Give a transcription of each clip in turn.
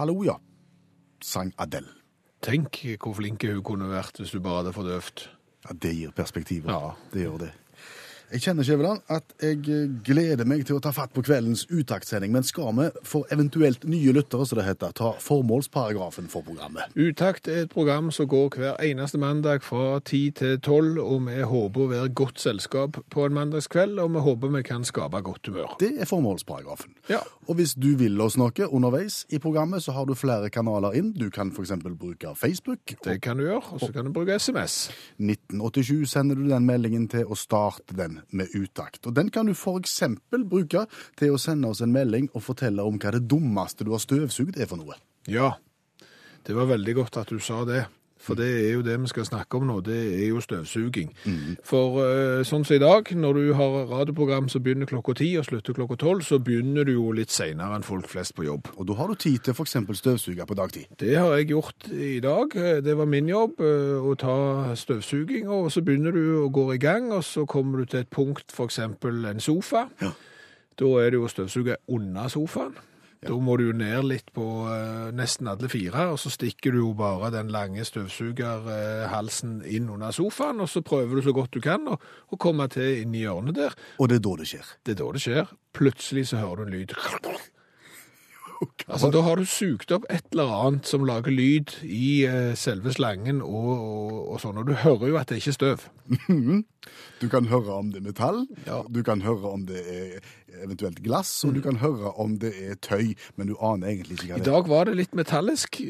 Hallo, ja. Sang Adele. Tenk hvor flink hun kunne vært hvis du bare hadde fordøvd. Ja, Det gir perspektiver. Ja. Det gjør det. Jeg kjenner Skjæveland, at jeg eh, gleder meg til å ta fatt på kveldens uttaktsending. Men skal vi, for eventuelt nye lyttere, som det heter, ta formålsparagrafen for programmet? Utakt er et program som går hver eneste mandag fra 10 til 12, og vi håper å være godt selskap på en mandagskveld, og vi håper vi kan skape godt humør. Det er formålsparagrafen. Ja. Og hvis du vil oss noe underveis i programmet, så har du flere kanaler inn. Du kan f.eks. bruke Facebook. Det kan du gjøre, og så kan du bruke SMS. 1987 sender du den meldingen til å starte den med utakt. Og den kan du f.eks. bruke til å sende oss en melding og fortelle om hva det dummeste du har støvsugd er for noe. Ja, det var veldig godt at du sa det. For det er jo det vi skal snakke om nå, det er jo støvsuging. For eh, sånn som i dag, når du har radioprogram som begynner klokka ti og slutter klokka tolv, så begynner du jo litt senere enn folk flest på jobb. Og da har du tid til f.eks. støvsuge på dagtid. Det har jeg gjort i dag. Det var min jobb eh, å ta støvsuging, og så begynner du å gå i gang, og så kommer du til et punkt, eksempel en sofa. Ja. Da er det jo å støvsuge under sofaen. Da må du jo ned litt på eh, nesten alle fire, og så stikker du jo bare den lange støvsugerhalsen inn under sofaen, og så prøver du så godt du kan å, å komme til inn i hjørnet der. Og det er da det skjer. Det er da det skjer. Plutselig så hører du en lyd. Altså, da har du sugd opp et eller annet som lager lyd i eh, selve slangen og, og, og sånn, og du hører jo at det ikke er støv. Du kan høre om det er metall, Ja. du kan høre om det er eventuelt glass, og du kan høre om det er tøy, men du aner egentlig ikke hva I det er. dag var det litt metallisk,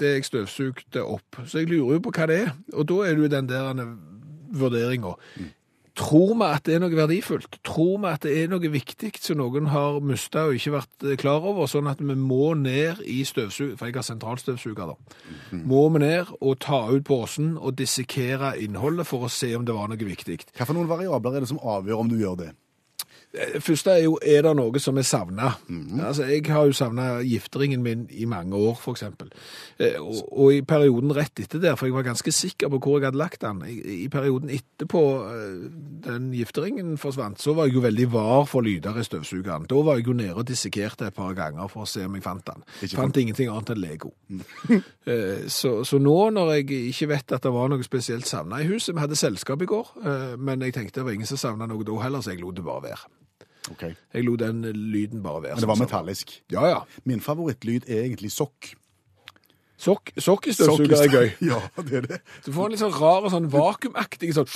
det jeg støvsugde opp, så jeg lurer jo på hva det er. Og da er det jo den der vurderinga. Tror vi at det er noe verdifullt? Tror vi at det er noe viktig som noen har mista og ikke vært eh, klar over, sånn at vi må ned i støvsug... For jeg har sentralstøvsuger, da. Må vi ned og ta ut posen og dissekere innholdet for å se om det var noe viktig. Noen variabler er det som avgjør om du gjør det? Det første er jo, er det noe som er savna? Altså, jeg har jo savna gifteringen min i mange år, eksempel. Eh, Og, og i perioden rett etter der, for jeg var ganske sikker på hvor jeg hadde lagt den, i, i perioden etterpå eh, den gifteringen forsvant, så var jeg jo veldig var for lyder i støvsugeren. Da var jeg jo nede og dissekerte et par ganger for å se om jeg fant den. Ikke fant ingenting annet enn Lego. Eh, så, så nå når jeg ikke vet at det var noe spesielt savna i huset, vi hadde selskap i går, eh, men jeg tenkte det var ingen som savna noe da heller, så jeg lot det bare være. Ok. Jeg lot den lyden bare være. Men det var metallisk. Ja, ja. Min favorittlyd er egentlig sokk. Sokk, Sokkestøvsuger er gøy. Ja, det er det. Du får en litt sånn rar, sånn vakuumaktig sånn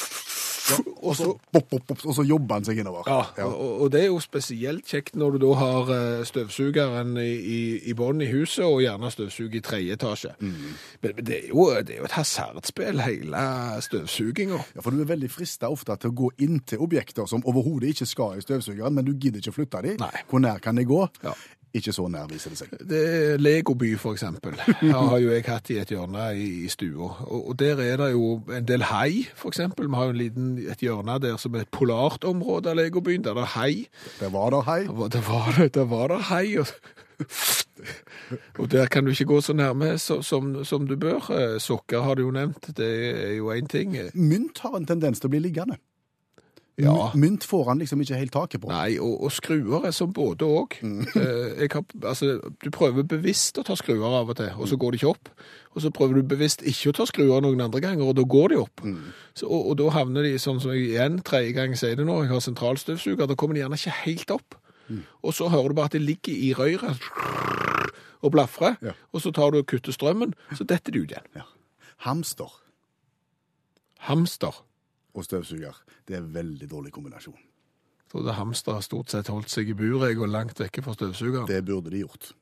Og så Pop, pop, pop, og så jobber han seg innover. ja, og, og det er jo spesielt kjekt når du da har eh, støvsugeren i, i, i bånn i huset, og gjerne støvsuger i tredje etasje. Mm. Men, men det, er jo, det er jo et hasardspill, hele støvsuginga. Ja, for du er veldig frista ofte til å gå inn til objekter som overhodet ikke skal i støvsugeren, men du gidder ikke å flytte dem. Nei. Hvor nær kan de gå? Ikke så nær, viser det seg. Det er Legoby, for eksempel. Her har jo jeg hatt i et hjørne i, i stua. Og, og der er det jo en del hai, for eksempel. Vi har jo en liten, et hjørne der som er et polart område av Legobyen, der det er hai. Der var der hei. Det var- Det var, det- det var der hai. Og, og der kan du ikke gå så nærme så, som, som du bør. Eh, Sokker har du jo nevnt, det er jo én ting. Mynt har en tendens til å bli liggende. Ja. Mynt får han liksom ikke helt taket på. Nei, og, og skruer er som både òg. altså, du prøver bevisst å ta skruer av og til, og så går de ikke opp. Og så prøver du bevisst ikke å ta skruer noen andre ganger, og da går de opp. Så, og, og da havner de sånn som jeg igjen, tredje gang sier det nå, jeg har sentralstøvsuger, da kommer de gjerne ikke helt opp. Og så hører du bare at de ligger i røret og blafrer, Ja. og så tar du og kutter strømmen, så detter de ut igjen. Ja. Hamster Hamster. Og støvsuger, det er en veldig dårlig kombinasjon. Jeg trodde hamster har stort sett holdt seg i buret og langt vekke fra støvsugeren. Det burde de gjort.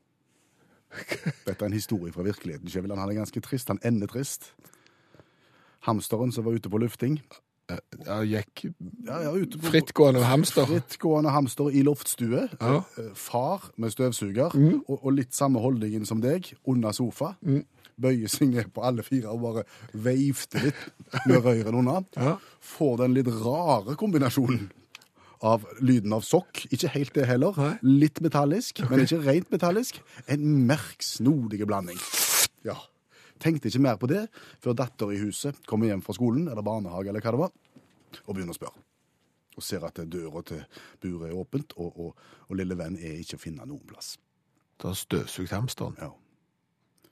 Dette er en historie fra virkeligheten. Skjæveland han er ganske trist. Han ender trist. Hamsteren som var ute på lufting, Ja, gikk Ja, ja, ute på frittgående hamster. Frittgående hamster i loftstue. Ja. Eh, Far med støvsuger, og, og litt samme holdningen som deg, under sofa. Bøyer seg ned på alle fire og bare veifter litt med røyren unna. Ja. Får den litt rare kombinasjonen av lyden av sokk. Ikke helt det heller. Litt metallisk, men ikke rent metallisk. En merk, snodig blanding. Ja. Tenkte ikke mer på det før datter i huset kommer hjem fra skolen eller barnehage eller hva det var, og begynner å spørre. Og ser at døra til buret er åpent, og, og, og lille venn er ikke å finne noen plass. Da støvsugde hamsteren. Ja.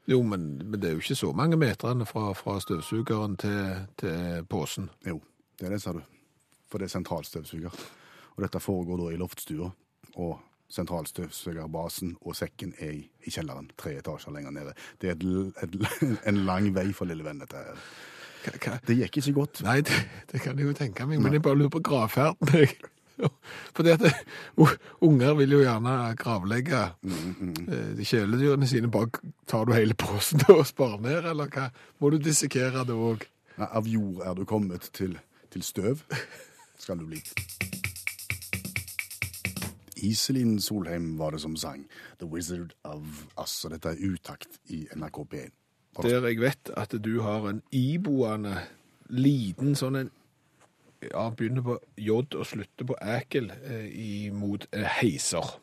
Jo, men, men det er jo ikke så mange meterne fra, fra støvsugeren til, til posen. Jo, det er det, sa du. For det er sentralstøvsuger. Og dette foregår da i loftstua. Og sentralstøvsugerbasen og sekken er i, i kjelleren, tre etasjer lenger nede. Det er et, et, en lang vei for lille venn, dette her. Det gikk ikke godt. Nei, det, det kan jeg jo tenke meg, men jeg bare lurer på gravferden. Jeg. For det at uh, unger vil jo gjerne gravlegge mm, de kjæledyrene sine. Bare tar du hele posen og sparer ned, eller hva? Må du dissekere det òg? Av jord er du kommet til, til støv, skal du bli. Iselin Solheim var det som sang The Wizard of Us, og dette er utakt i NRK P1. Der jeg vet at du har en iboende liten sånn en ja, begynner på J og slutter på ækel eh, imot eh, heiser.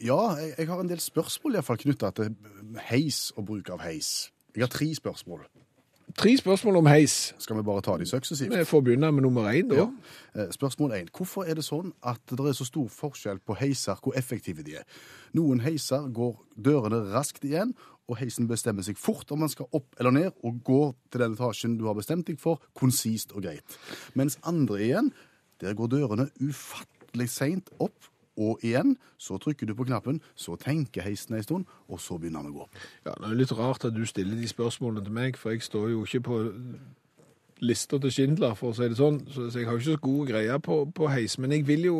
Ja, jeg, jeg har en del spørsmål i hvert fall knyttet til heis og bruk av heis. Jeg har tre spørsmål. Tre spørsmål om heis. Skal vi bare ta de suksessivt? Vi får begynne med nummer én, da. Ja. Eh, Spørsmål én. Hvorfor er det sånn at det er så stor forskjell på heiser, hvor effektive de er? Noen heiser går dørene raskt igjen, og heisen bestemmer seg fort om man skal opp eller ned, og går til den etasjen du har bestemt deg for, konsist og greit. Mens andre igjen, der går dørene ufattelig seint opp, og igjen, så trykker du på knappen, så tenker heisen ei stund, og så begynner den å gå. Ja, Det er litt rart at du stiller de spørsmålene til meg, for jeg står jo ikke på lista til Schindler, for å si det sånn, så jeg har ikke så god greie på, på heis. Men jeg vil jo,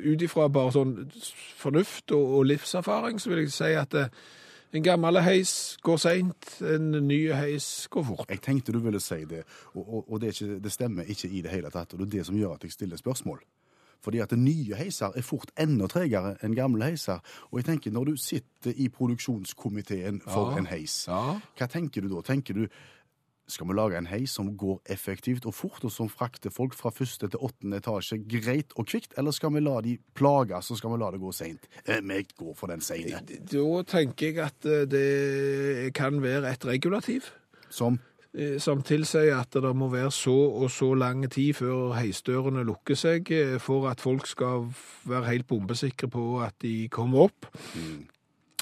ut ifra bare sånn fornuft og, og livserfaring, så vil jeg si at eh, en gammel heis går seint, en ny heis går fort. Jeg tenkte du ville si det, og, og, og det, ikke, det stemmer ikke i det hele tatt, og det er det som gjør at jeg stiller spørsmål. Fordi at nye heiser er fort enda tregere enn gamle heiser. Og jeg tenker, når du sitter i produksjonskomiteen for Ja. en heis, Ja. hva tenker du da? Tenker du, skal vi lage en heis som går effektivt og fort, og som frakter folk fra første til åttende etasje greit og kvikt, eller skal vi la de plages, og skal vi la det gå seint? Eh, Vi går for den seine. Da tenker jeg at eh, det kan være et regulativ. Som eh, som tilsier at det må være så og så lang tid før heisdørene lukker seg, eh, for at folk skal være helt bombesikre på at de kommer opp.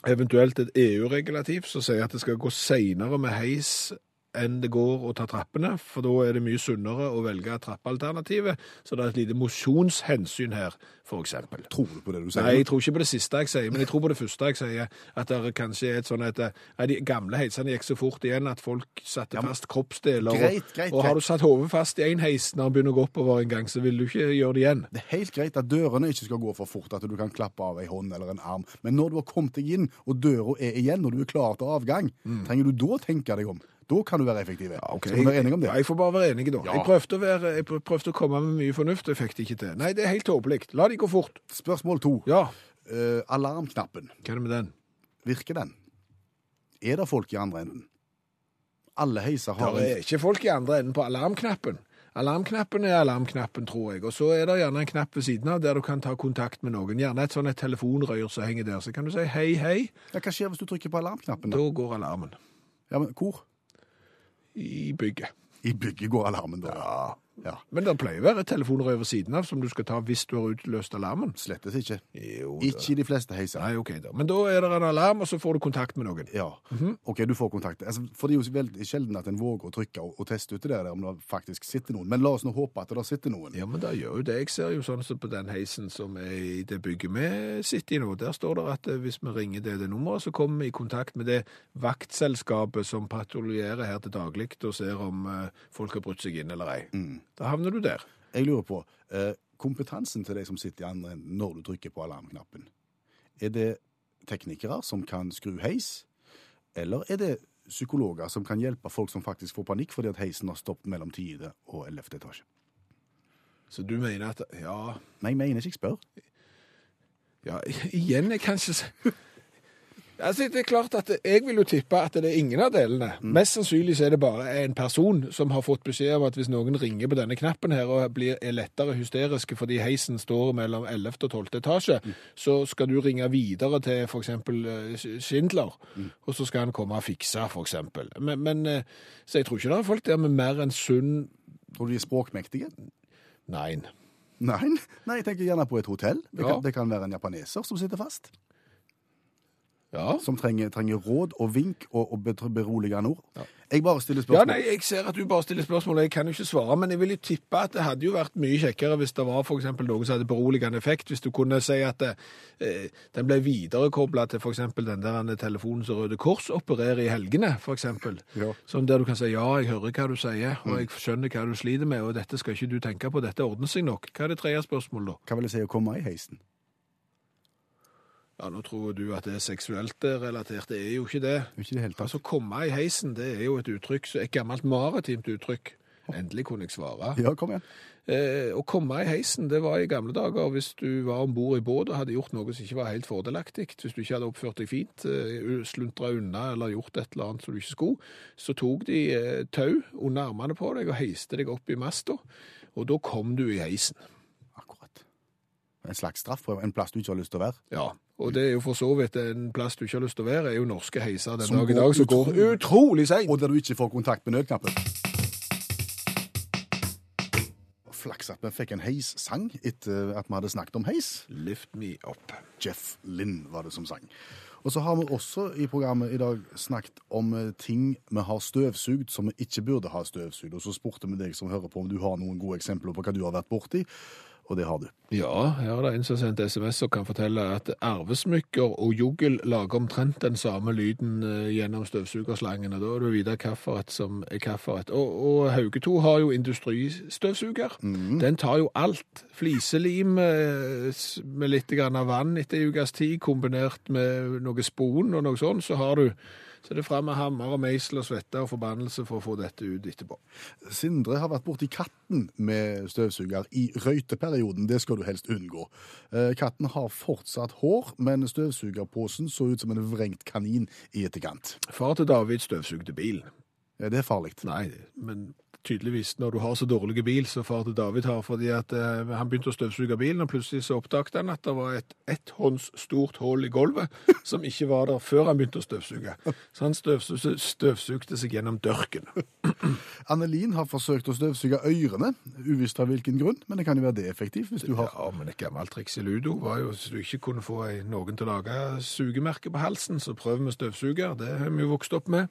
Eventuelt et EU-regulativ som sier at det skal gå senere med heis enn det går å ta trappene, for da er det mye sunnere å velge trappealternativet. Så det er et lite mosjonshensyn her, eksempel. tror du på det du sier? Nei, jeg tror ikke på det siste jeg sier, men jeg tror på det første jeg sier. At det kanskje er et sånn at nei, de gamle heisene gikk så fort igjen at folk satte fast kroppsdeler. og- Greit, greit, og har du satt hodet fast i en heis når den begynner å gå oppover en gang, så vil du ikke gjøre det igjen. Det er helt greit at dørene ikke skal gå for fort, at du kan klappe av ei hånd eller en arm. Men når du har kommet deg inn, og døra er igjen, og du er klar til avgang, trenger du da tenke deg om? Da kan du være effektiv. Skal vi være enige om det? Ja, jeg får bare være enig da. Ja. Jeg, prøvde være, jeg prøvde å komme med mye fornuft, jeg fikk det ikke til. Nei, det er helt tåpelig. La de gå fort. Spørsmål to. Ja, Uh, alarmknappen. hva er det med den? Virker den? Er det folk i andre enden? Alle heiser har Det er ikke folk i andre enden på alarmknappen. Alarmknappen er alarmknappen, tror jeg. Og så er det gjerne en knapp ved siden av der du kan ta kontakt med noen. Gjerne et sånn telefonrør som henger der. Så kan du si hei, hei. Ja, Hva skjer hvis du trykker på alarmknappen? Da da? går alarmen. Ja, men Hvor? I bygget. I bygget går alarmen da. Ja. Ja, Men det pleier å være telefoner telefonrør ved siden av som du skal ta hvis du har utløst alarmen. Slettes ikke. Jo, Ikke i de fleste heiser. Nei, ok da. Men da er det en alarm, og så får du kontakt med noen. Ja, ok, du får kontakt. Altså, for det er jo veldig sjelden at en våger å trykke og, og teste ut det der om det faktisk sitter noen. Men la oss nå håpe at det sitter noen. Ja, men det gjør jo det. Jeg ser jo sånn som på den heisen som er i det bygget vi sitter i nå. Der står det at eh, hvis vi ringer det, det nummeret, så kommer vi i kontakt med det vaktselskapet som patruljerer her til daglig og ser om eh, folk har brutt seg inn eller ei. Da havner du der. Jeg lurer på, eh, kompetansen til de som sitter i andre enden når du trykker på alarmknappen, er det teknikere som kan skru heis, eller er det psykologer som kan hjelpe folk som faktisk får panikk fordi at heisen har stoppet mellom 10. og 11. etasje? Så du mener at Ja, Nei, jeg mener ikke jeg spør. ja igjen er kanskje Altså, det er klart at Jeg vil jo tippe at det er ingen av delene. Mest sannsynlig så er det bare en person som har fått beskjed om at hvis noen ringer på denne knappen her og blir, er lettere hysteriske fordi heisen står mellom 11. og 12. etasje, så skal du ringe videre til f.eks. Schindler, og så skal han komme og fikse, f.eks. Men, men eh, Så jeg tror ikke det er folk der med mer enn sunn Tror du de er språkmektige? Nei. Nei, nei, jeg tenker gjerne på et hotell. Det, Ja. kan, det kan være en japaneser som sitter fast. Ja. Som trenger, trenger råd og vink og, og beroligende ord. Jeg bare stiller spørsmål. Ja, nei, Jeg ser at du bare stiller spørsmål, og jeg kan jo ikke svare, men jeg vil jo tippe at det hadde jo vært mye kjekkere hvis det var eksempel noe som hadde beroligende effekt. Hvis du kunne si at det, eh, den ble viderekobla til f.eks. den der telefonen som Røde Kors opererer i helgene, f.eks. Ja. Sånn der du kan si ja, jeg hører hva du sier, og jeg skjønner hva du sliter med, og dette skal ikke du tenke på, dette ordner seg nok. Hva er det tredje spørsmålet da? Hva vil det si å komme i heisen? Ja, nå tror du at det er seksuelt relatert. Det er jo ikke det. Ikke det hele tatt. Altså, komme i heisen, det er jo et uttrykk, et gammelt maritimt uttrykk. Endelig kunne jeg svare. Ja, kom igjen. Eh, å komme i heisen, det var i gamle dager hvis du var om bord i båt og hadde gjort noe som ikke var helt fordelaktig. Hvis du ikke hadde oppført deg fint, eh, sluntra unna eller gjort et eller annet som du ikke skulle, så tok de eh, tau under armene på deg og heiste deg opp i masta, og da kom du i heisen. Akkurat. En slags straff på en plass du ikke har lyst til å være. Ja, og det er jo for så vidt en plass du ikke har lyst til å være, er jo norske heiser den dag i dag, som går utrolig- seint. Og der du ikke får kontakt med nødknappen. Flaks at vi fikk en heissang etter at vi hadde snakket om heis. Lift me up. Jeff Lynn var det som sang. Og så har vi også i programmet i dag snakket om eh, ting vi har støvsugd som vi ikke burde ha støvsugd. Og så spurte vi deg som hører på om du har noen gode eksempler på hva du har vært borti, og det har du. Ja, her er det en som har sendt SMS og kan fortelle at arvesmykker og juggel lager omtrent den samme lyden eh, gjennom støvsugerslangen, og da er det vite hvilket som er hvilket. Og, og Hauge 2 har jo industristøvsuger. Den tar jo alt. Fliselim eh, med litt vann etter en ukes tid, kombinert med noe spon og noe sånt, så har du så det er fram med hammer og meisel og svette og forbannelse for å få dette ut etterpå. Sindre har vært borti katten med støvsuger i røyteperioden. Det skal du helst unngå. Eh, Katten har fortsatt hår, men støvsugerposen så ut som en vrengt kanin i etterkant. Far til David støvsugde bilen. Ja, Det er farlig. Nei, men tydeligvis når du har så dårlig bil som far til David har, fordi at eh, han begynte å støvsuge bilen, og plutselig så oppdaget han at det var et etthånds stort hull i gulvet som ikke var der før han begynte å støvsuge. Så han støvsugde, støvsugde seg gjennom dørken. Annelin har forsøkt å støvsuge ørene, uvisst av hvilken grunn, men det kan jo være det effektivt hvis du har Ja, men et gammelt triks i ludo var jo hvis du ikke kunne få noen til å lage sugemerke på halsen, så prøv med støvsuger. Det har vi jo vokst opp med.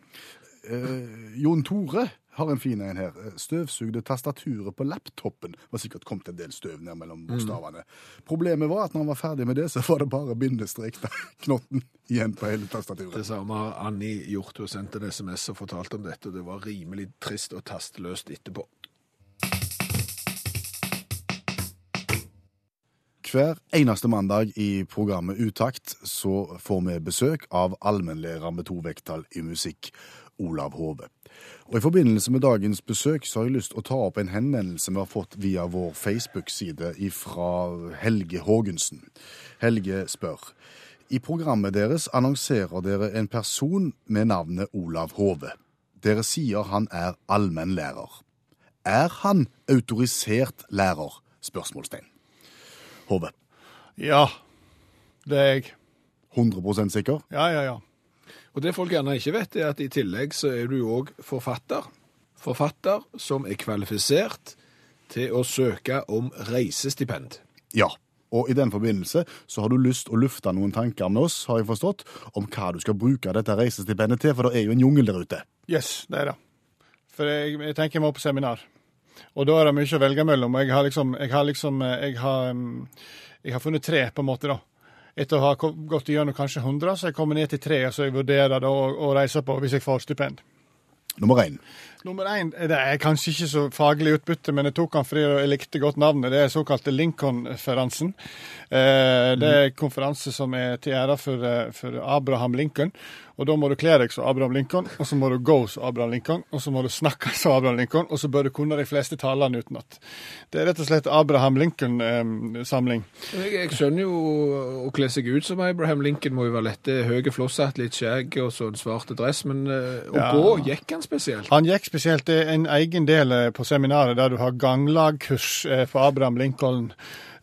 Eh, Jon Tore har en fin en her. Eh, Støvsugde tastaturet på laptopen. Var sikkert kommet en del støv ned mellom bokstavene. Problemet var at når han var ferdig med det, så var det bare bindestrek knotten igjen på hele tastaturet. Det samme har Annie gjort. Hun sendte en SMS og fortalte om dette. Det var rimelig trist og tasteløst etterpå. Hver eneste mandag i programmet Utakt så får vi besøk av allmennlærer med to vekttall i musikk, Olav Hove. Og I forbindelse med dagens besøk så har jeg lyst til å ta opp en henvendelse vi har fått via vår Facebook-side fra Helge Haagensen. Helge spør. I programmet deres annonserer dere en person med navnet Olav Hove. Dere sier han er allmennlærer. Er han autorisert lærer? Spørsmålstegn. Hove. Ja, det er jeg. 100% sikker? Ja, ja, ja. Og det folk gjerne ikke vet, er at i tillegg så er du òg forfatter. Forfatter som er kvalifisert til å søke om reisestipend. Ja. Og i den forbindelse så har du lyst å lufte noen tanker med oss, har jeg forstått, om hva du skal bruke dette reisestipendet til, for det er jo en jungel der ute. Yes, det er det. For jeg, jeg tenker jeg må på seminar. Og da er det mye å velge mellom. Jeg har liksom, jeg har, liksom jeg har, um, jeg har funnet tre, på en måte, da. Etter å ha gått gjennom kanskje 100, så jeg kommer ned til tre, så jeg vurderer da å, å reise på hvis jeg får stipend. Nummer én. Nummer én det er kanskje ikke så faglig utbytte, men jeg tok han fordi jeg likte godt navnet. Det er såkalte Lincoln-feransen. Eh, det er en konferanse som er til ære for, eh, for Abraham Lincoln. Og da må du kle deg som Abraham Lincoln, og så må du gå som Abraham Lincoln, og så må du snakke som Abraham Lincoln, og så bør du kunne de fleste talene utenat. Det er rett og slett Abraham Lincoln-samling. Jeg, jeg skjønner jo å kle seg ut som Abraham Lincoln må jo være lett. Det Høye flosshatt, litt skjegg og så en svarte dress. Men eh, å Ja. gå gikk han spesielt. Han gikk spesielt er en egen del eh, på seminaret der du har ganglagkurs for Abraham Lincoln.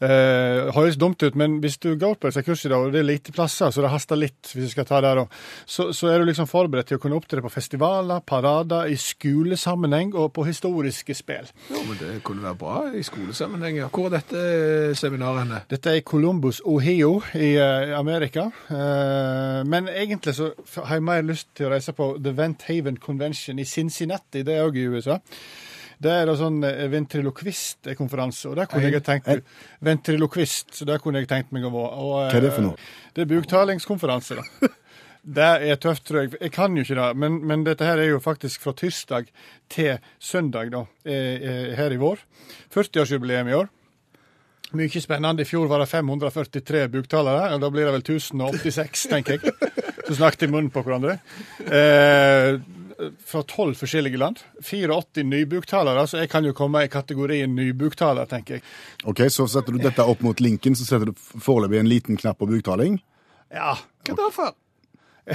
Eh, høres dumt ut, men hvis du går på disse kursene, og det er lite plasser, så det haster litt hvis du skal ta der, også, så, så er du liksom forberedt til å kunne opptre på festivaler, parader, i skolesammenheng og på historiske spill. Jo, men det kunne være bra i skolesammenheng. ja. Hvor er dette seminaret henne? Dette er i Columbus, Ohio i uh, Amerika. Uh, men egentlig så har jeg mer lyst til å reise på The Vent Haven Convention i Cincinnati, det er òg i USA. Det er da sånn eh, ventriloquist-konferanse, og der kunne jeg tenkt Ventriloquist, så der kunne jeg tenkt meg å være. Eh, Hva er det for noe? Det er buktalingskonferanse, da. Det er tøft, tror jeg. Jeg kan jo ikke det, men, men dette her er jo faktisk fra tirsdag til søndag da, eh, her i vår. 40-årsjubileum i år. Mye spennende. I fjor var det 543 buktalere, og da blir det vel 1086, tenker jeg. Så snakket i munnen på hverandre. Eh, fra tolv forskjellige land. 84 nybuktalere, så jeg kan jo komme i kategorien nybuktaler, tenker jeg. Ok, Så setter du dette opp mot linken, så setter du foreløpig en liten knapp på buktaling. Ja, Hva da for?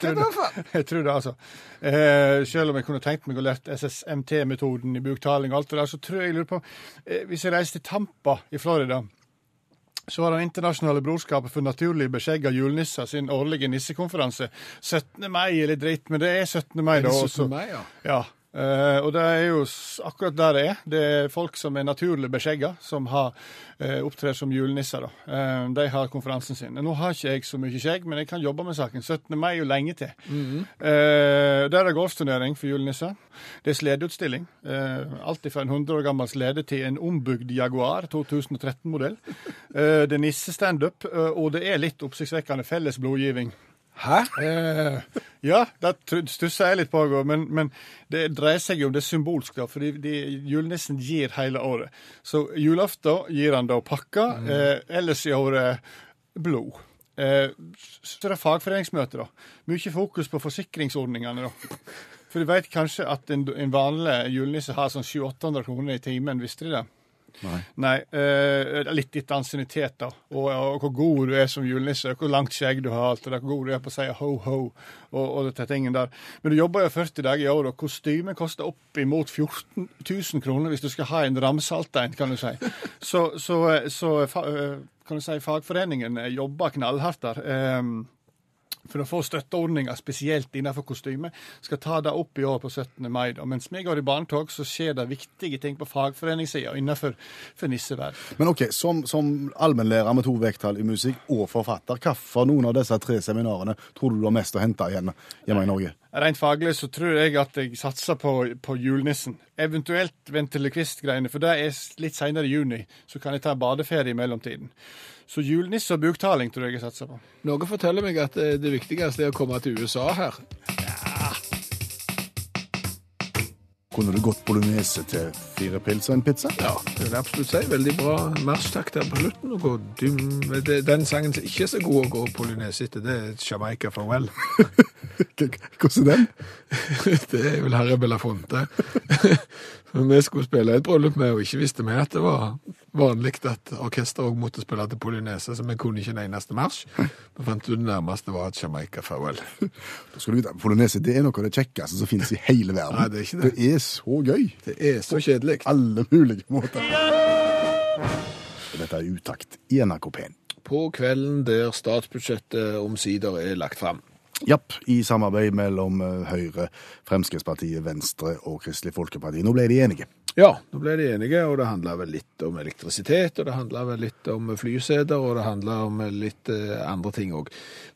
Hva da for? Jeg tror det, altså. Eh, selv om jeg kunne tenkt meg å lært SSMT-metoden i buktaling og alt det der, så tror jeg jeg lurer på eh, Hvis jeg reiser til Tampa i Florida, så har Det internasjonale brorskapet for naturlig beskjegga julenisser sin årlige nissekonferanse. 17. mai eller dritt, men det er 17. mai, da. Også. 17. mai, ja. Ja, eh, og det er jo akkurat der det er. Det er folk som er naturlig beskjegga, som har uh, opptrer som julenisser. Eh, de har konferansen sin. Nå har ikke jeg så mye skjegg, men jeg kan jobbe med saken. 17. mai er jo lenge til. eh, der er det golfturnering for julenisser. Det er sledeutstilling. Alt fra en 100 år gammel slede til en ombygd Jaguar 2013-modell. Eh, det er nissestandup, uh, og det er litt oppsiktsvekkende felles blodgiving. Hæ? Eh, ja, det tr- stusser jeg litt på men, men det dreier seg jo om det symbolske, symbolsk, da, fordi de, julenissen gir hele året. Så julaften gir han da pakker, eh, ellers i året blod. Eh, så er det fagforeningsmøte, da. Mye fokus på forsikringsordningene, da. For du vet kanskje at en, en vanlig julenisse har sånn 700-800 kroner i timen, visste de det? Nei. Nei, uh, litt etter ansiennitet, da. Og, og hvor god du er som julenisse, hvor langt skjegg du har, alt det hvor god du er på å si ho-ho, og, og dette der. Men du jobber jo 40 dager i år, og kostymet koster opp imot 14 000 kroner hvis du skal ha en ramsalt en, kan du si. Så, så, så fa- eh, kan du si, fagforeningen eh, jobber knallhardt der. Eh, for å få støtteordninger, spesielt innenfor kostyme. Skal ta det opp i år på 17. mai. Da. Mens vi går i barnetog, så skjer det viktige ting på fagforeningssida innenfor for nisseverd. Men ok, som, som allmennlærer med to vekttall i musikk og forfatter, hvilke noen av disse tre seminarene tror du du har mest å hente igjen hjemme i Norge? Rent faglig så tror jeg at jeg satser på, på julenissen. Eventuelt ventriloquist-greiene, for det er litt seinere i juni. Så kan jeg ta badeferie i mellomtiden. Så julenisse og buktaling tror jeg jeg satser på. Noe forteller meg at eh, det viktigste er å komme til USA her. Kunne du gått bolognese til fire pils og en pizza? Ja, det vil jeg absolutt si. Veldig bra marsjtakt der på slutten. Den sangen som ikke er så god å gå bolognese etter, det er Jamaica Farewell. Hvordan er den? Det er vel Harry Belafonte. Men vi skulle spille et bryllup med, og ikke visste vi at det var vanlig at orkester også måtte spille til polynese, så vi kunne ikke en eneste marsj. Vi fant ut det nærmeste var Jamaica-farvel. Da skal du vite, Polynese det er noe av det kjekkeste som finnes i hele verden. Nei, det er ikke det. Det er så gøy. Det er så kjedelig. Alle mulige måter. Dette er utakt i NRK P1. På kvelden der statsbudsjettet omsider er lagt fram. Japp, i samarbeid mellom eh, Høyre, Fremskrittspartiet, Venstre og Kristelig Folkeparti. Nå ble de enige. Ja, nå ble de enige, og det handla vel litt om elektrisitet, og det handla vel litt om flyseter, og det handla om litt eh, andre ting òg.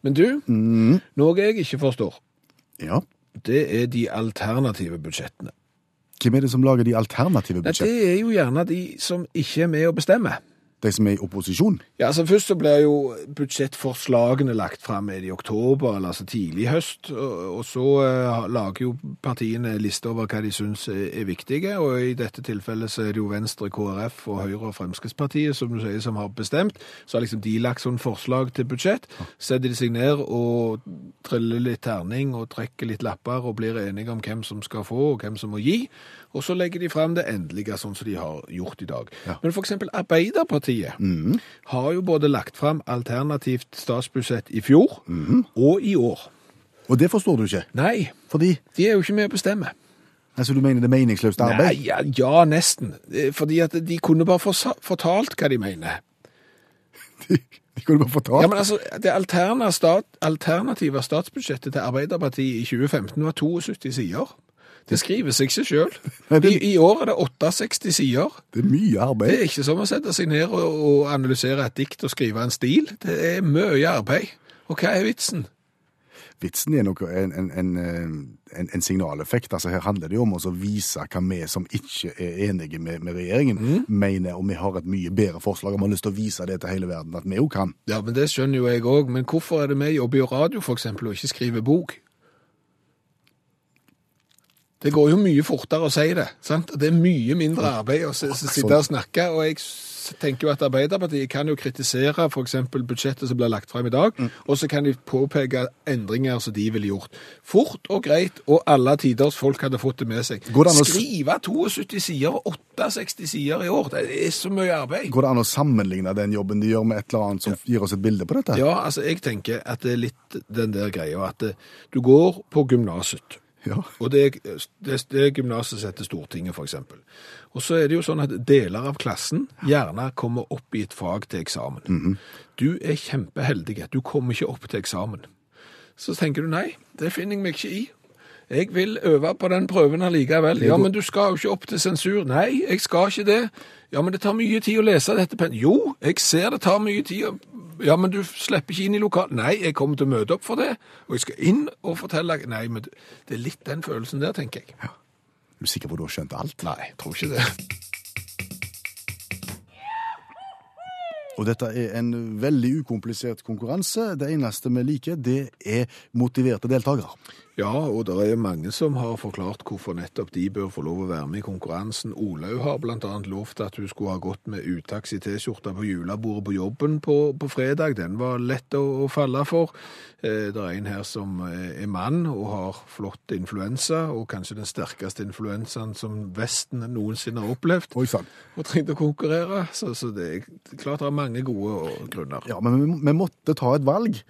Men du, noe jeg ikke forstår, Ja. det er de alternative budsjettene. Hvem er det som lager de alternative budsjettene? det er jo gjerne de som ikke er med å bestemme. De som er i opposisjon. Ja, altså Først så blir jo budsjettforslagene lagt fram i oktober, eller altså tidlig i høst. Og, så eh, lager jo partiene lister over hva de syns er viktige. Og i dette tilfellet så er det jo Venstre, KrF og Høyre og Fremskrittspartiet som du sier, som har bestemt. Så har liksom de lagt sånn forslag til budsjett. Setter de seg ned og triller litt terning og trekker litt lapper og blir enige om hvem som skal få og hvem som må gi. Og så legger de fram det endelige, sånn som de har gjort i dag. Men for eksempel Arbeiderpartiet har jo både lagt fram alternativt statsbudsjett i fjor og i år. Og det forstår du ikke. Nei, Fordi de er jo ikke med å bestemme. altså, du mener det er meningsløst Nei, ja, ja, nesten. Eh, Fordi at de kunne bare fortalt hva de mener. De kunne bare fortalt. Ja, men altså, Det alternative, stat, alternative statsbudsjettet til Arbeiderpartiet i 2015 var 72 sider. Det skriver seg ikke sjøl. I, I år er det 68 sider. Det er mye arbeid. Det er ikke som å sette seg ned og, og analysere et dikt og skrive en stil. Det er mye arbeid. Og hva er vitsen? Vitsen er nok en, en, en, eh, en, signaleffekt. Altså Her handler det jo om å vise hva vi som ikke er enige med, med regjeringen, mener, og vi har et mye bedre forslag. Og vi har lyst til å vise det til hele verden, at vi òg kan. Ja, men Det skjønner jo jeg òg. Men hvorfor er det vi jobber i radio for eksempel, og ikke skriver bok? Det går jo mye fortere å si det. sant? Det er mye mindre arbeid å sitte og snakke. og jeg tenker jo at Arbeiderpartiet kan jo kritisere f.eks. budsjettet som blir lagt frem i dag, og så kan de påpeke endringer som de ville gjort. Fort og greit, og alle tiders folk hadde fått det med seg. Skrive 72 sider og 68 sider i år, det er så mye arbeid. Går det an å sammenligne den jobben de gjør med et eller annet som gir oss et bilde på dette? Ja, altså jeg tenker at det er litt den der greia at eh, du går på gymnaset. Ja. Og det, det, det gymnaset heter Stortinget, eksempel. Og så er det jo sånn at deler av klassen gjerne kommer opp i et fag til eksamen. Du er kjempeheldig. Du kommer ikke opp til eksamen. Så tenker du nei, det finner jeg meg ikke i. Jeg vil øve på den prøven allikevel. Ja, men du skal jo ikke opp til sensur. Nei, jeg skal ikke det. Ja, men det tar mye tid å lese dette. Jo, jeg ser det tar mye tid. å- Ja, men du slipper ikke inn i lokalet. Nei, jeg kommer til å møte opp for det. Og jeg skal inn og fortelle... Nei, men det er litt den følelsen der, tenker jeg. Ja. Er du sikker på at du har skjønt alt? Nei, jeg tror ikke det. Og dette er en veldig ukomplisert konkurranse. Det eneste vi liker, det er motiverte deltakere. Ja, og det er mange som har forklart hvorfor nettopp de bør få lov å være med i konkurransen. Olaug har annet lovt at hun skulle ha gått med utaks i T-skjorta på julebordet på jobben på, på fredag. Den var lett å, å falle for. Eh, det er en her som er er mann og har flott influensa, og kanskje den sterkeste influensaen som Vesten noensinne har opplevd. Oi sann. Og trengte å konkurrere. Så, så det er klart det er mange gode grunner. Ja, men vi, vi måtte ta et valg.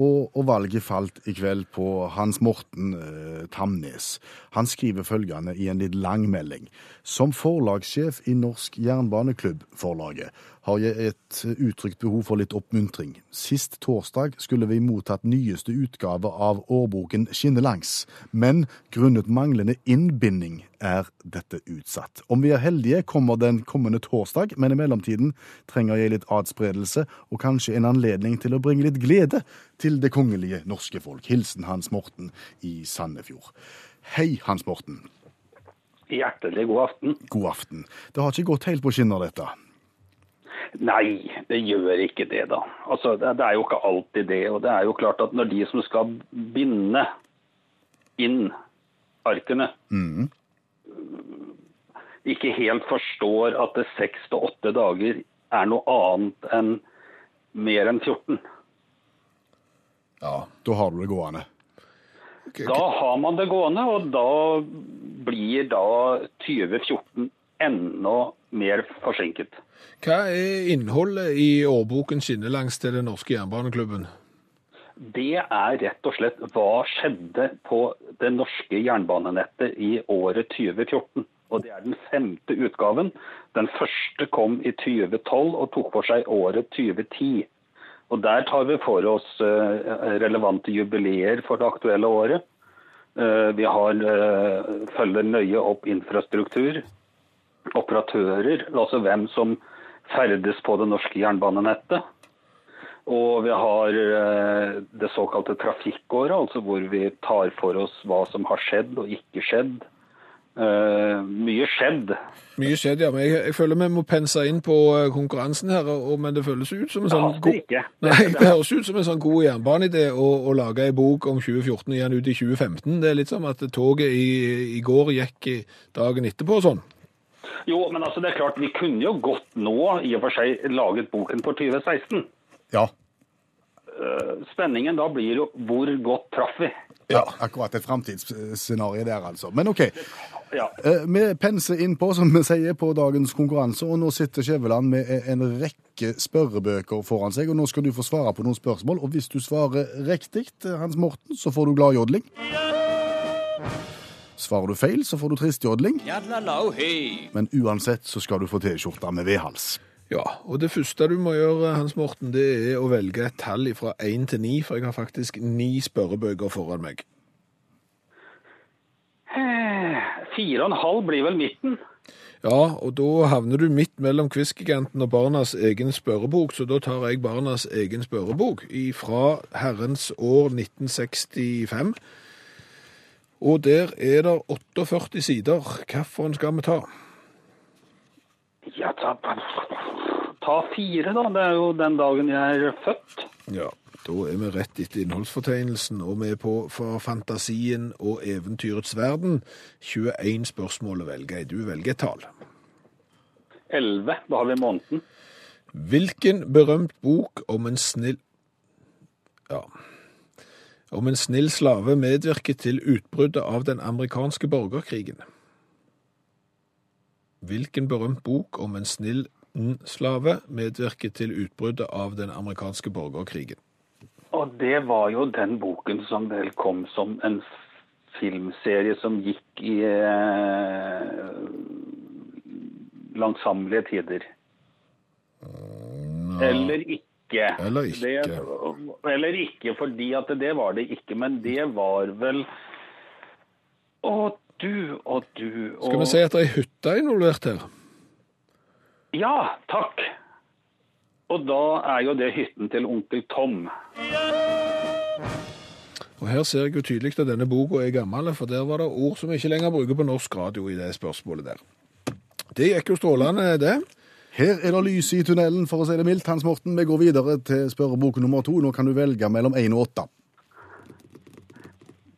Og, og valget falt i kveld på Hans Morten eh, Tamnes. Han skriver følgende i en litt lang melding. Som forlagssjef i Norsk Jernbaneklubb-forlaget har jeg et uttrykt behov for litt oppmuntring. Sist torsdag skulle vi mottatt nyeste utgave av årboken Skinnelangs, men grunnet manglende innbinding er dette utsatt. Om vi er heldige, kommer den kommende torsdag, men i mellomtiden trenger jeg litt adspredelse og kanskje en anledning til å bringe litt glede til det kongelige norske folk. Hilsen Hans Morten i Sandefjord. Hei, Hans Morten. Hjertelig god aften. God aften. Det har ikke gått helt på skinner, dette. Nei, det gjør ikke det, da. Altså, det, er jo ikke alltid det. Og det er jo klart at når de som skal binde inn arkene, ikke helt forstår at det seks til åtte dager er noe annet enn mer enn 14, Ja. Da har du det gående. da har man det gående, og da blir da 2014 enda mer forsinket. Hva er innholdet i årboken Skinnelangs til den norske jernbaneklubben? Det er rett og slett hva skjedde på det norske jernbanenettet i året 2014. Og det er den femte utgaven. Den første kom i 2012 og tok for seg året 2010. Og der tar vi for oss eh, relevante jubileer for det aktuelle året. Eh, Vi har, eh, følger nøye opp infrastruktur, operatører, altså hvem som ferdes på det norske jernbanenettet. Og vi har eh, det såkalte trafikkåret, altså hvor vi tar for oss hva som har skjedd og ikke skjedd. Uh, mye skjedd. Mye skjedd, ja. Men jeg, jeg føler vi må pense inn på eh, konkurransen her, og, men det føles ut som en sånn ja, det, Nei, det høres ut som en sånn god jernbaneidé å, å lage ei bok om 2014 og gi den ut i 2015. Det er litt som at toget i, i går gikk dagen etterpå og sånn. Jo, men altså det er klart, vi kunne jo godt nå i og for seg laget boken for 2016. Ja. Eh, Spenningen da blir jo hvor godt traff vi? ja. Akkurat et framtidsscenario der, altså. Men OK. Ja. Eh, Vi penser inn på, som vi sier, på dagens konkurranse, og nå sitter Skjæveland med en rekke spørrebøker foran seg, og nå skal du få svare på noen spørsmål, og hvis du svarer riktig, Hans Morten, så får du gladjodling. Svarer du feil, så får du tristjodling. Men uansett så skal du få T-skjorte med vedhals. Ja, og det første du må gjøre, Hans Morten, det er å velge et tall fra 1 til 9, for jeg har faktisk ni spørrebøker foran meg. Eh, Fire og en halv blir vel midten. Ja, og da havner du midt mellom Quizgiganten og Barnas egen spørrebok, så da tar jeg Barnas egen spørrebok fra herrens år 1965. Og der er det 48 sider. Hvilken skal vi ta? Ja, ta, ta fire, da. Det er jo den dagen jeg er født. Ja, da er vi rett etter innholdsfortegnelsen, og vi er på for fantasien og eventyrets verden. 21 spørsmål å velge i. Du velger et tall. Elleve. Da har vi måneden. Hvilken berømt bok om en snill Ja. Om en snill slave medvirket til utbruddet av den amerikanske borgerkrigen. Hvilken berømt bok om en snill slave medvirket til utbruddet av den amerikanske borgerkrigen? Og det var jo den boken som vel kom som en filmserie som gikk i eh, langsammelige tider. Eller ikke. Eller ikke. Det, eller ikke, fordi at det var det ikke. Men det var vel Å, du og du og Skal vi si at det er ei hytte involvert her? Ja, takk. Og da er jo det hytten til onkel Tom. Og her ser jeg jo tydelig at denne boka er gammel, for der var det ord som vi ikke lenger bruker på norsk radio i det spørsmålet der. Det gikk jo strålende, det. Her er det lys i tunnelen, for å si det mildt, Hans Morten. Vi går videre til spørrebok nummer to. Nå kan du velge mellom én og åtte.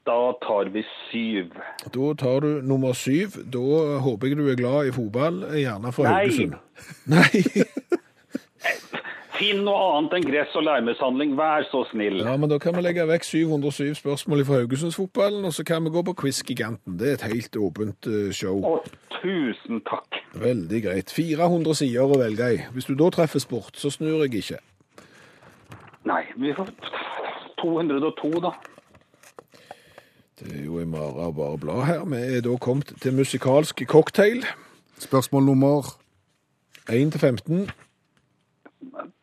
Da tar vi syv. Da tar du nummer syv. Da håper jeg du er glad i fotball, gjerne Nei. Haugesund. Nei. Finn noe annet enn gress og leirmishandling, vær så snill. Ja, men da kan vi legge vekk 707 spørsmål fra Haugesundsfotballen, og så kan vi gå på Quiz-giganten. Det er et helt åpent eh, show. Å, tusen takk. Veldig greit. 400 sider å velge i. Hvis du da treffer sport, så snur jeg ikke. Nei, vi får 202, da. Det er jo en mare å bare bla her. Vi er da kommet til musikalsk cocktail. Spørsmål nummer 1 til 15.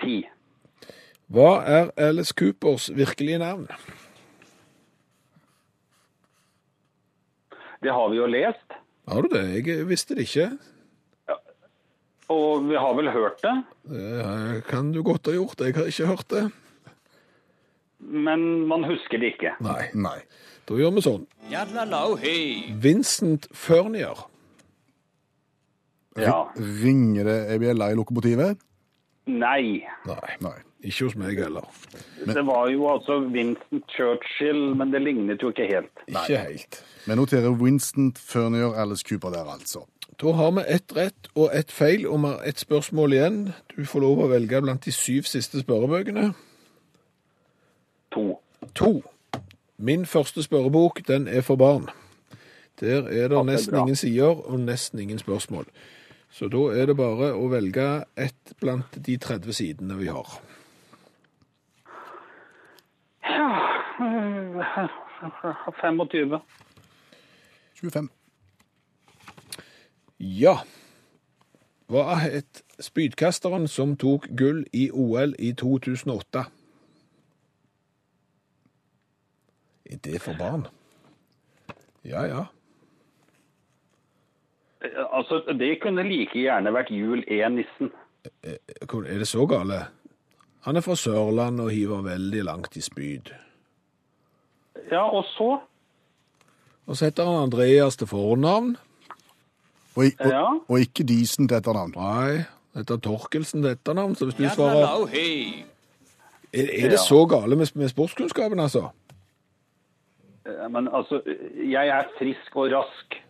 Ti. Hva er Alice Coopers virkelige navn? Det har vi jo lest, Har du det? Jeg visste det ikke. og vi har vel hørt det. Det kan du godt ha gjort. Jeg har ikke hørt det. Men man husker det ikke. Nei. Nei. Da gjør vi sånn. Vincent Furnier. Ja. Ringer det ei bjelle i lokomotivet? Nei. Nei. Nei. Ikke hos meg heller. Det var jo altså Winston Churchill, men det lignet jo ikke helt. Ikke helt. Vi noterer Winston Furnier Alice Cooper der, altså. Da har vi ett rett og ett feil, og vi har ett spørsmål igjen. Du får lov å velge blant de syv siste spørrebøkene. To. To. Min første spørrebok, den er for barn. Der er det er nesten ingen sider og nesten ingen spørsmål. Så da er det bare å velge ett blant de 30 sidene vi har. Ja øh, 25. 25. Ja. Hva het spydkasteren som tok gull i OL i 2008? Er det for barn? Ja, ja. Altså, det kunne like gjerne vært jul E. Nissen. Er det så gale? Han er fra Sørland og hiver veldig langt i spyd. Ja, og så Og så heter han Andreas til fornavn. Og, og, Ja. og ikke Disen til etternavn. Nei, dette er Torkelsen til etternavn, så hvis du svarer Er, er det så gale med, med sportskunnskapen, altså? Eh, Men altså, jeg er frisk og rask.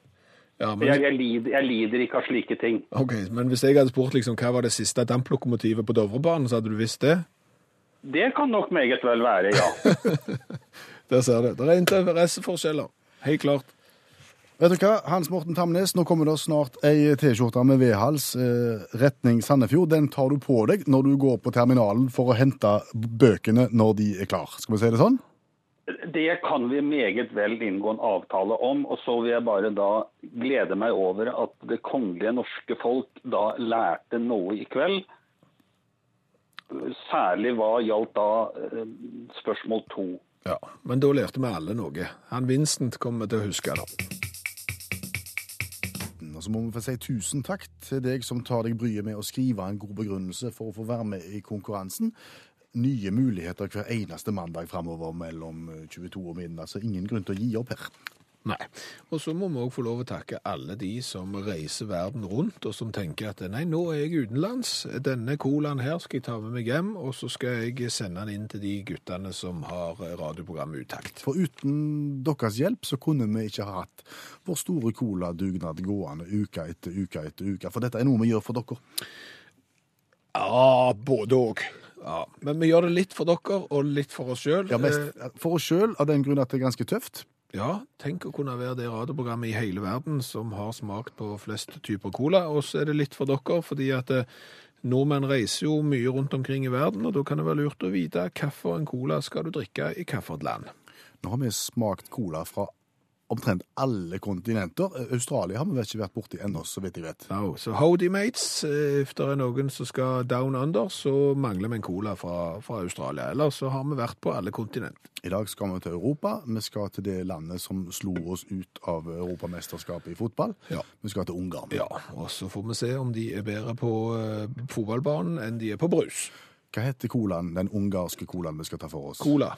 Ja, men, Jeg, jeg, lider, jeg lider ikke av slike ting. ok, men hvis jeg hadde spurt liksom, hva var det siste damplokomotivet på Dovrebanen, så hadde du visst det? Det kan nok meget vel være, ja. Der ser du. Det er interesseforskjeller. Helt klart. Vet du hva, Hans Morten Tamnes, nå kommer det snart ei T-skjorte med V-hals, eh, retning Sandefjord. Den tar du på deg når du går på terminalen for å hente bøkene når de er klar. Skal vi si det sånn? Det kan vi meget vel inngå en avtale om. Og så vil jeg bare da glede meg over at det kongelige norske folk da lærte noe i kveld. Særlig hva gjaldt da eh, spørsmål to. Ja, men da lærte vi alle noe. Han Vincent kommer til å huske det. Og så må vi få si tusen takk til deg som tar deg bryet med å skrive en god begrunnelse for å få være med i konkurransen. Nye muligheter hver eneste mandag framover mellom 22 og midnatt, så ingen grunn til å gi opp her. Nei. Og så må vi òg få lov å takke alle de som reiser verden rundt, og som tenker at nei, nå er jeg utenlands, denne colaen her skal jeg ta med meg hjem, og så skal jeg sende den inn til de guttene som har radioprogrammet Utakt. For uten deres hjelp så kunne vi ikke ha hatt vår store coladugnad gående uke etter uke etter uke. For dette er noe vi gjør for dere. Ja, både òg. Ja. Men vi gjør det litt for dere og litt for oss sjøl. Ja, mest for oss sjøl av den grunn at det er ganske tøft. Ja, tenk å kunne være det radioprogrammet i hele verden som har smakt på flest typer cola. Og så er det litt for dere, fordi at eh, nordmenn reiser jo mye rundt omkring i verden, og da kan det være lurt å vite hvilken cola skal du drikke i hvilket land. Nå har vi smakt cola fra omtrent alle kontinenter. Eh, Australia har vi ikke vært borti ennå, så vidt jeg vet. No, så howdy mates, eh, if det er noen som skal down under, så mangler vi en cola fra, fra Australia. Ellers så har vi vært på alle kontinent. I dag skal vi til Europa. Vi skal til det landet som slo oss ut av Europamesterskapet i fotball. Ja. Vi skal til Ungarn. Ja, og så får vi se om de er bedre på eh, fotballbanen enn de er på brus. Hva heter colaen, den ungarske colaen vi skal ta for oss? Cola.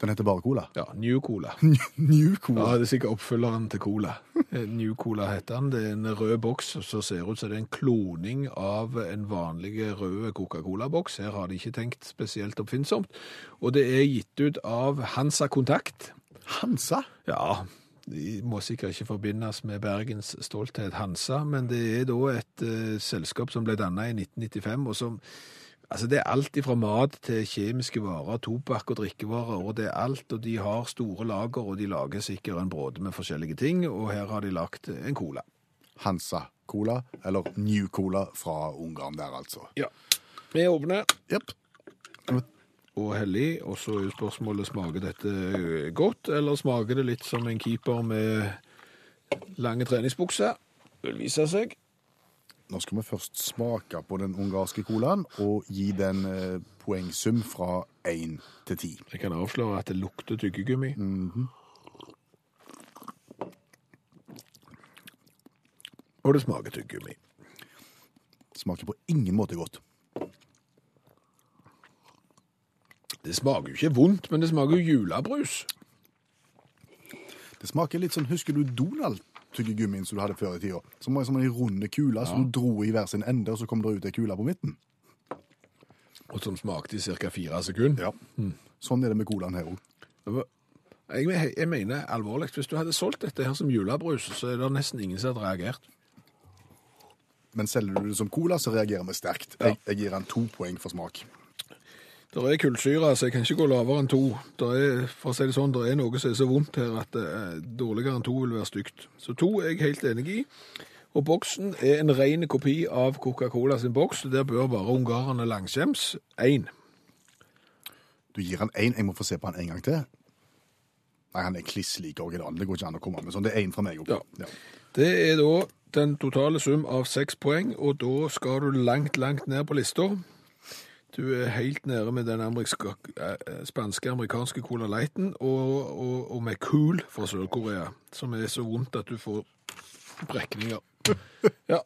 Den heter bare Cola. Ja, New Cola. New Cola. Ja, det er sikkert oppfølgeren til Cola. Eh, New Cola heter den. Det er en rød boks som ser ut som det er en kloning av en vanlig rød Coca-Cola-boks. Her har de ikke tenkt spesielt oppfinnsomt. Og det er gitt ut av Hansa Kontakt. Hansa? Ja, de må sikkert ikke forbindes med Bergens stolthet Hansa, men det er da et uh, selskap som ble dannet i 1995, og som Altså Det er alt fra mat til kjemiske varer, tobakk og drikkevarer, og det er alt. Og de har store lager, og de lager sikkert en bråde med forskjellige ting, og her har de lagt en cola. Hansa Cola, eller New Cola fra Ungarn der, altså. Ja. Vi åpner Yep. og hellig, og så er spørsmålet smaker dette godt, eller smaker det litt som en keeper med lange treningsbukser? Vil vise seg. Nå skal vi først smake på den ungarske colaen og gi den eh, poengsum fra 1 til 10. Jeg kan avsløre at det lukter tyggegummi. Og det smaker tyggegummi. Smaker på ingen måte godt. Det smaker jo ikke vondt, men det smaker jo julebrus. Det smaker litt sånn, husker du Donald-tyggegummien som du hadde før i tida? Som var som en runde kule som du dro i hver sin ende, og så kom det ut ei kule på midten. Og som smakte i ca. fire sekunder. Ja. Sånn er det med colaen her òg. Jeg, jeg mener alvorlig, hvis du hadde solgt dette her som julebrus, så er det nesten ingen som hadde reagert. Men selger du det som cola, så reagerer vi sterkt. Jeg, jeg gir den to poeng for smak. Det er kullsyre, så jeg kan ikke gå lavere enn to. Det er, for å si det sånn, det er noe som er så vondt her at eh, dårligere enn to vil være stygt. Så to er jeg helt enig i. Og boksen er en ren kopi av Coca-Cola sin boks. Der bør bare ungarerne langskjems. Én. Du gir han én. Jeg må få se på han en gang til. Nei, han er kliss lik originalen. Det går ikke an å komme med sånn. Det er én fra meg òg. Ja. Det er da den totale sum av seks poeng, og da skal du langt, langt ned på lista. Du er helt nede med den eh, spanske-amerikanske Cola Lighten, og, og, og med Cool fra Sør-Korea, som er så vondt at du får brekninger. Ja.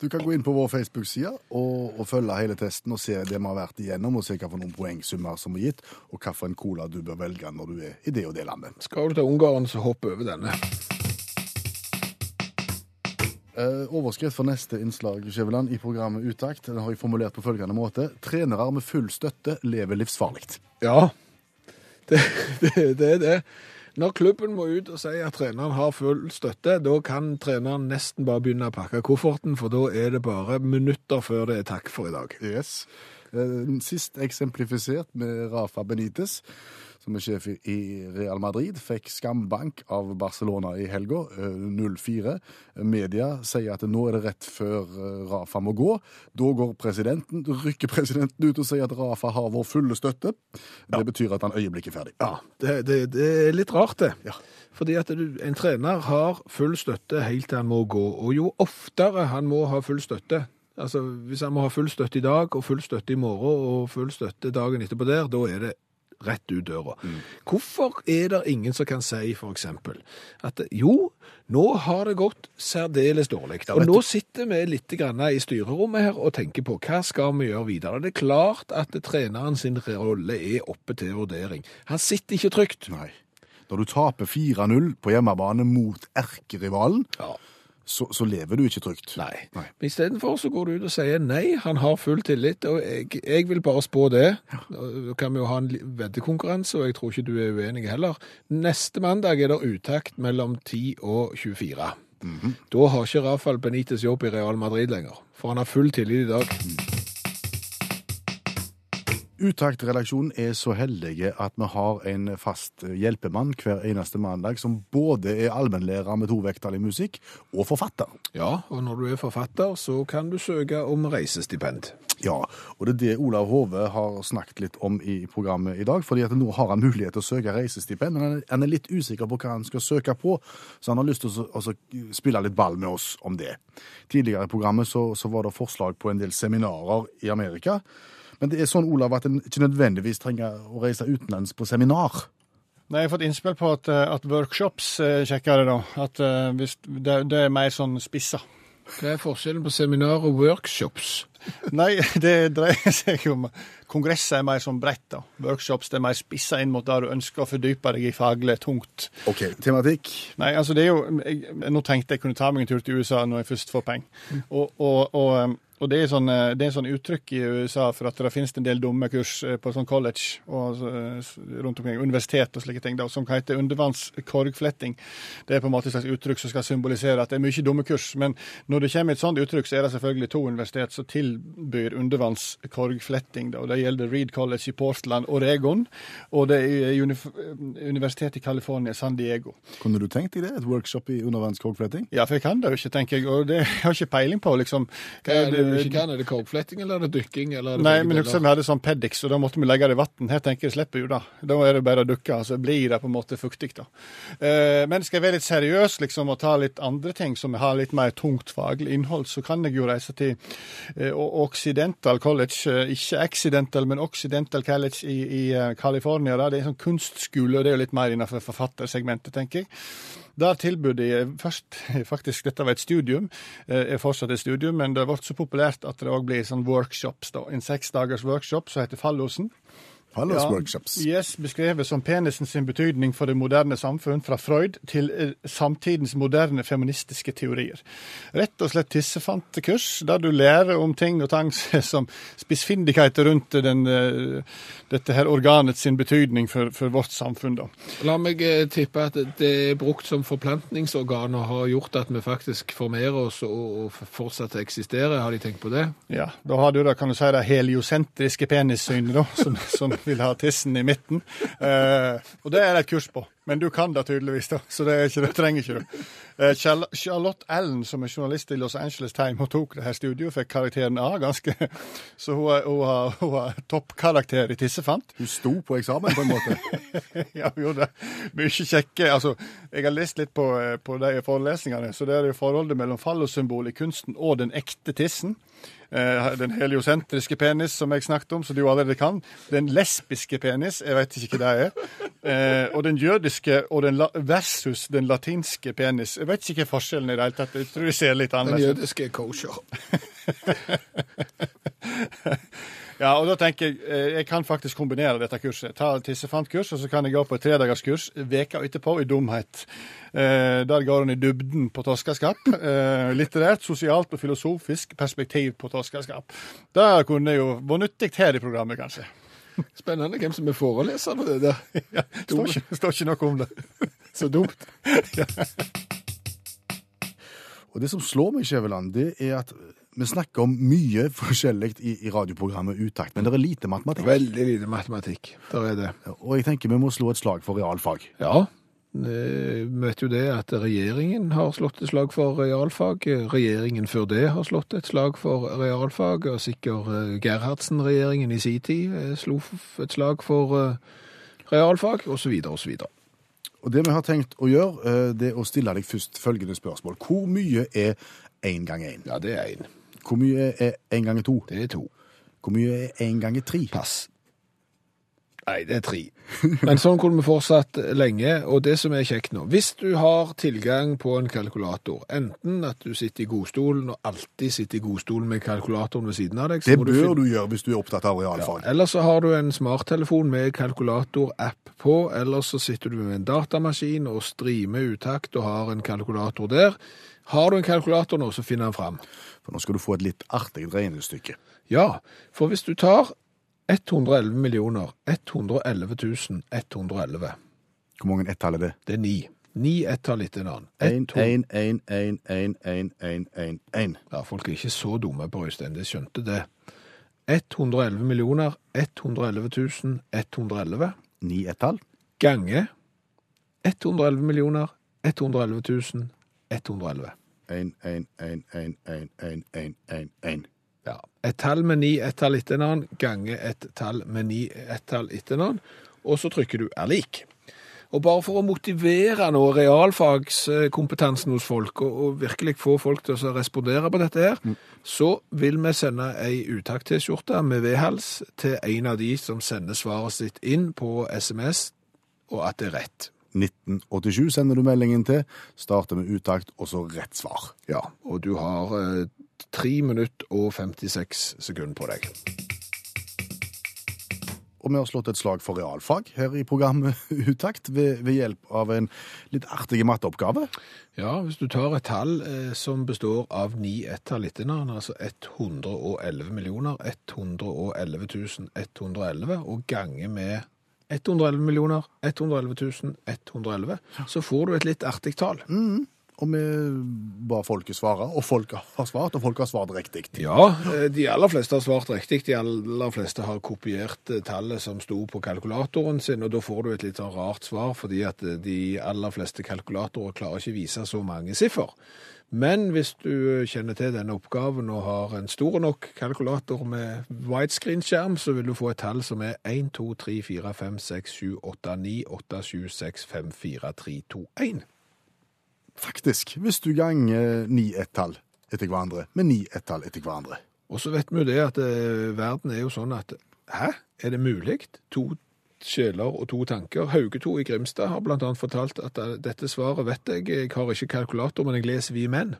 Du kan gå inn på vår Facebook-side og, og følge hele testen og se det vi har vært igjennom, og se noen poengsummer som er gitt, og hvilken cola du bør velge når du er i det og det landet. Skal du til Ungarn, så hopp over denne. Eh, overskrift for neste innslag Skjæveland, i programmet Utakt den har jeg formulert på følgende måte. Trenere med full støtte lever livsfarlig. Ja, det, det, det er det. Når klubben må ut og si at treneren har full støtte, da kan treneren nesten bare begynne å pakke kofferten, for da er det bare minutter før det er takk for i dag. Yes. Eh, Sist eksemplifisert med Rafa Benitez, som er sjef i- Real Madrid, fikk skambank av Barcelona i helga, eh, 0-4. Media sier at nå er det rett før eh, Rafa må gå. Da går presidenten, rykker presidenten ut og sier at Rafa har vår fulle støtte. Det betyr at han øyeblikket er ferdig. Ja, det, det, det er litt rart det. Ja. Fordi at du, en trener har full støtte helt til han må gå, og jo oftere han må ha full støtte, altså hvis han må ha full støtte i dag, og full støtte i morgen, og full støtte dagen etterpå der, da er det rett ut døra. Hvorfor er det ingen som kan si eksempel at jo, nå har det gått særdeles dårlig, og nå sitter vi litt i styrerommet her og tenker på hva skal vi gjøre videre. Det er klart at treneren sin rolle er oppe til vurdering. Han sitter ikke trygt. Nei. Når du taper 4-0 på hjemmebane mot erkerivalen, Ja. Så, så lever du ikke trygt. Nei. Nei. Men istedenfor så går du ut og sier nei, han har full tillit, og jeg, jeg vil bare spå det. Da kan vi jo ha en veddekonkurranse, og jeg tror ikke du er uenig heller. Neste mandag er det utakt mellom 10 og 24. Da har ikke Rafael Benitez jobb i Real Madrid lenger, for han har full tillit i dag. Utaktredaksjonen er så heldige at vi har en fast hjelpemann hver eneste mandag som både er allmennlærer med tovektig musikk og forfatter. Ja, og når du er forfatter, så kan du søke om reisestipend. Ja, og det er det Olav Hove har snakket litt om i programmet i dag, fordi at nå har han mulighet til å søke reisestipend, men han er- litt usikker på hva han skal søke på, så han har lyst til å spille litt ball med oss om det. Tidligere i programmet så, så var det forslag på en del seminarer i Amerika, men det er sånn, Olav, at en ikke nødvendigvis trenger å reise utenlands på seminar. Nei, jeg har fått innspill på at, eh, at workshops er kjekkere, da. At eh, hvis, det, det er mer sånn spissa. Hva er forskjellen på seminar og workshops? Nei, det dreier seg jo om Kongresser er mer sånn bredt, da. Workshops det er mer spissa inn mot der du ønsker å fordype deg i faglig tungt. Ok, tematikk. Nei, altså det er jo jeg, Nå tenkte jeg kunne ta meg en tur til USA når jeg først får penger. Og, og, og, um, og det er sånn, eh, det er sånn uttrykk i USA for at det finnes en del dumme kurs eh, på sånn college og eh, rundt omkring, universitet og slike ting, da, som kan hete undervannskorgfletting. Det er på en måte et slags uttrykk som skal symbolisere at det er mye dumme kurs. Men når det kommer et sånt uttrykk, så er det selvfølgelig to universitet som tilbyr undervannskorgfletting. Da, og det gjelder Reed College i Portland, Oregon, og det er unif Universitetet i California, San Diego. Kunne du tenkt deg det? Et workshop i undervannskorgfletting? Ja, for jeg kan det jo ikke, tenker jeg. Og det jeg har ikke peiling på, liksom. Hva er det du ikke kan? Er det kokefletting, eller er det dykking? Eller er det Nei, men deler? liksom, vi hadde sånn Pedix, og da måtte vi legge det i vann. Her tenker jeg slipper jo da. Da er det bare å dukke, så blir det på en måte fuktig, da. Eh, men skal jeg være litt seriøs liksom, og ta litt andre ting som har litt mer tungt faglig innhold, så kan jeg jo reise til eh, Occidental College. Eh, ikke Accidental, men Occidental College i, i eh, California. Det er en sånn kunstskole, og det er jo litt mer innenfor forfattersegmentet, tenker jeg. Der tilbød de først faktisk Dette var et studium, eh, er fortsatt et studium, men det vært så populært at det òg blir sånn workshops. da, En seks dagers workshop som heter Fallosen. Fallos Ja, workshops. Yes, beskrevet som penisen sin betydning for det moderne samfunn, fra Freud til eh, samtidens moderne feministiske teorier. Rett og slett tissefantekurs, der du lærer om ting og tang som spissfindigheter rundt den, eh, dette her organet sin betydning for, for vårt samfunn. da. La meg eh, tippe at det er brukt som forplantningsorgan og har gjort at vi faktisk formerer oss og, og fortsatt eksisterer. Har de tenkt på det? Ja, Da har du da, kan du si, det heliosentriske penissynet, da, som, som vil ha tissen i midten. Eh, og det er det et kurs på. Men du kan det tydeligvis, da, så det, ikke, det trenger ikke du. Eh, Charlotte Allen, som er journalist i Los Angeles Time, hun tok det her studioet, fikk karakteren A, ganske. Så hun, hun har, hun har toppkarakter i tissefant. Hun sto på eksamen, på en måte. ja, hun gjorde det. Mye kjekke Altså, jeg har lest litt på, eh, på de forelesningene, så det er jo forholdet mellom fallosymbol i kunsten og den ekte tissen. Eh, Den heliosentriske penis, som jeg snakket om, som du allerede kan. Den lesbiske penis, jeg vet ikke hva det er. Eh, og den jødiske og den versus den latinske penis. Jeg vet ikke hva forskjellen er i det hele tatt. Jeg tror de ser litt annerledes Den jødiske er kosher. Ja, og da tenker jeg eh, jeg kan faktisk kombinere dette kurset. Ta tissefantkurs, og så kan jeg gå på et tredagerskurs veka etterpå i dumhet. Eh, der går en i dybden på toskeskap. Eh, litterært, sosialt og filosofisk perspektiv på toskeskap. Det kunne jo vært nyttig her i programmet, kanskje. Spennende hvem som er foreleser på det der. Ja, står, ikke, står ikke noe om det. Så dumt. Og det som slår meg, Skjæveland, det er at vi snakker om mye forskjellig i, i radioprogrammet Utakt, men det er lite matematikk. Veldig lite matematikk. Der er det. Og jeg tenker vi må slå et slag for realfag. Ja, vi vet jo det at regjeringen har slått et slag for realfag. Regjeringen før det har slått et slag for realfag, og sikkert eh, Gerhardsen-regjeringen i sin tid eh, slo et slag for eh, realfag, osv., osv. Og det vi har tenkt å gjøre, det er å stille deg først følgende spørsmål. Hvor mye er én ganger én? Ja, det er én. Hvor mye er én ganger to? Det er to. Hvor mye er én ganger tre? Pass. Nei, det er tre. Men sånn kunne vi fortsatt lenge, og det som er kjekt nå Hvis du har tilgang på en kalkulator, enten at du sitter i godstolen og alltid sitter i godstolen med kalkulatoren ved siden av deg så Det må du bør finne- du gjøre hvis du er opptatt av realfag. Ja, eller så har du en smarttelefon med kalkulator-app på, eller så sitter du med en datamaskin og streamer utakt og har en kalkulator der. Har du en kalkulator nå, så finner den fram. For nå skal du få et litt artig regnestykke. Ja, for hvis du tar 111 millioner 111 000 111. Hvor mange ett-tall er det? Det er ni. Ni ett-tall etter en annen. Ett, to- 1, 1, 1, 1, 1, 1, 1, 1. Ja, folk er ikke så dumme på Øystein, de skjønte det. 111 millioner 111 000 111 Ni ett-tall? gange 111 millioner 111 000 111. 1, 1, 1, 1, 1, 1, 1, 1, 1. Ja. Et tall med ni ett tall etter en annen, gange et tall med ni ett tall etter en annen, og så trykker du er lik. Og bare for å motivere nå realfagskompetansen hos folk, og, og virkelig få folk til å respondere på dette her, så vil vi sende ei utakt-T-skjorte med V-hals til en av de som sender svaret sitt inn på SMS, og at det er rett. 1987 sender du meldingen til, starter med uttakt, og så rett svar. Ja, og du har eh, 3 minutter og 56 sekunder på deg. Og vi har slått et slag for realfag her i programmet Utakt ved, ved hjelp av en litt artig matteoppgave. Ja, hvis du tar et tall eh, som består av ni ettall etter hverandre, altså 111 millioner 111 111, og ganger med 111 millioner 111 111, så får du et litt artig tall. Og vi ba folket svare, og folk har svart, og folk har svart riktig. Ja, eh, de aller fleste har svart riktig. De aller fleste har kopiert eh, tallet som sto på kalkulatoren sin, og da får du et litt sånn rart svar, fordi at eh, de aller fleste kalkulatorer klarer ikke vise så mange siffer. Men hvis du kjenner til denne oppgaven og har en stor nok kalkulator med widescreen-skjerm, så vil du få et tall som er 1, 2, 3, 4, 5, 6, 7, 8, 9, 8, 7, 6, 5, 4, 3, 2, 1. Faktisk. Hvis du ganger ni ett-tall etter hverandre med ni ett-tall etter hverandre. Og så vet vi jo det at eh, verden er jo sånn at hæ, er det mulig? To sjeler og to tanker. Hauge 2 i Grimstad har annet fortalt at eh, dette svaret vet jeg, jeg har ikke kalkulator, men jeg leser Vi menn.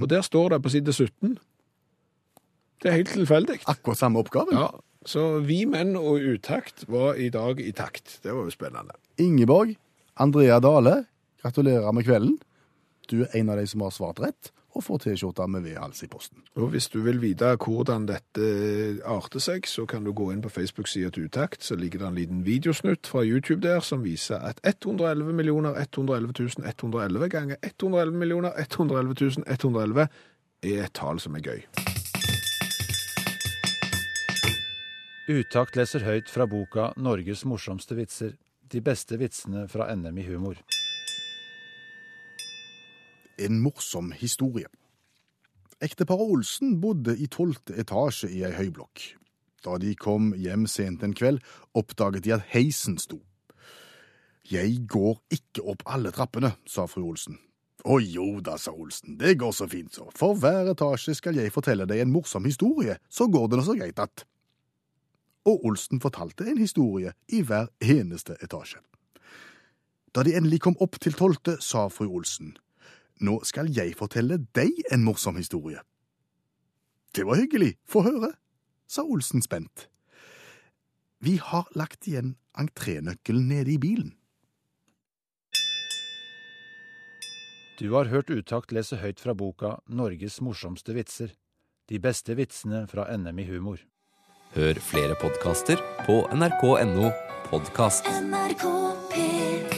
Og der står det på side 17. Det er helt tilfeldig. Akkurat samme oppgave. Ja, så Vi menn og utakt var i dag i takt. Det var jo spennende. Ingeborg, Andrea Dale, gratulerer med kvelden. Du er en av de som har svart rett, og får T-skjorta med V-hals i posten. Og hvis du vil vite hvordan dette arter seg, så kan du gå inn på Facebook-sida til Utakt, så ligger det en liten videosnutt fra YouTube der som viser at 111 millioner 111 111 ganger 111 millioner 111 111 er et tall som er gøy. Utakt leser høyt fra boka 'Norges morsomste vitser'. De beste vitsene fra NM i humor. En morsom historie. Ekteparet Olsen bodde i tolvte etasje i ei høyblokk. Da de kom hjem sent en kveld, oppdaget de at heisen sto. Jeg går ikke opp alle trappene, sa fru Olsen. Å jo da, sa Olsen, det går så fint så, for hver etasje skal jeg fortelle deg en morsom historie, så går det nå så greit at. Og Olsen fortalte en historie i hver eneste etasje. Da de endelig kom opp til tolvte, sa fru Olsen, nå skal jeg fortelle deg en morsom historie. Det var hyggelig, få høre. sa Olsen spent. Vi har lagt igjen entrénøkkelen nede i bilen. Du har hørt Utakt lese høyt fra boka 'Norges morsomste vitser'. De beste vitsene fra NM i humor. Hør flere podkaster på nrk.no podkast. NRK P3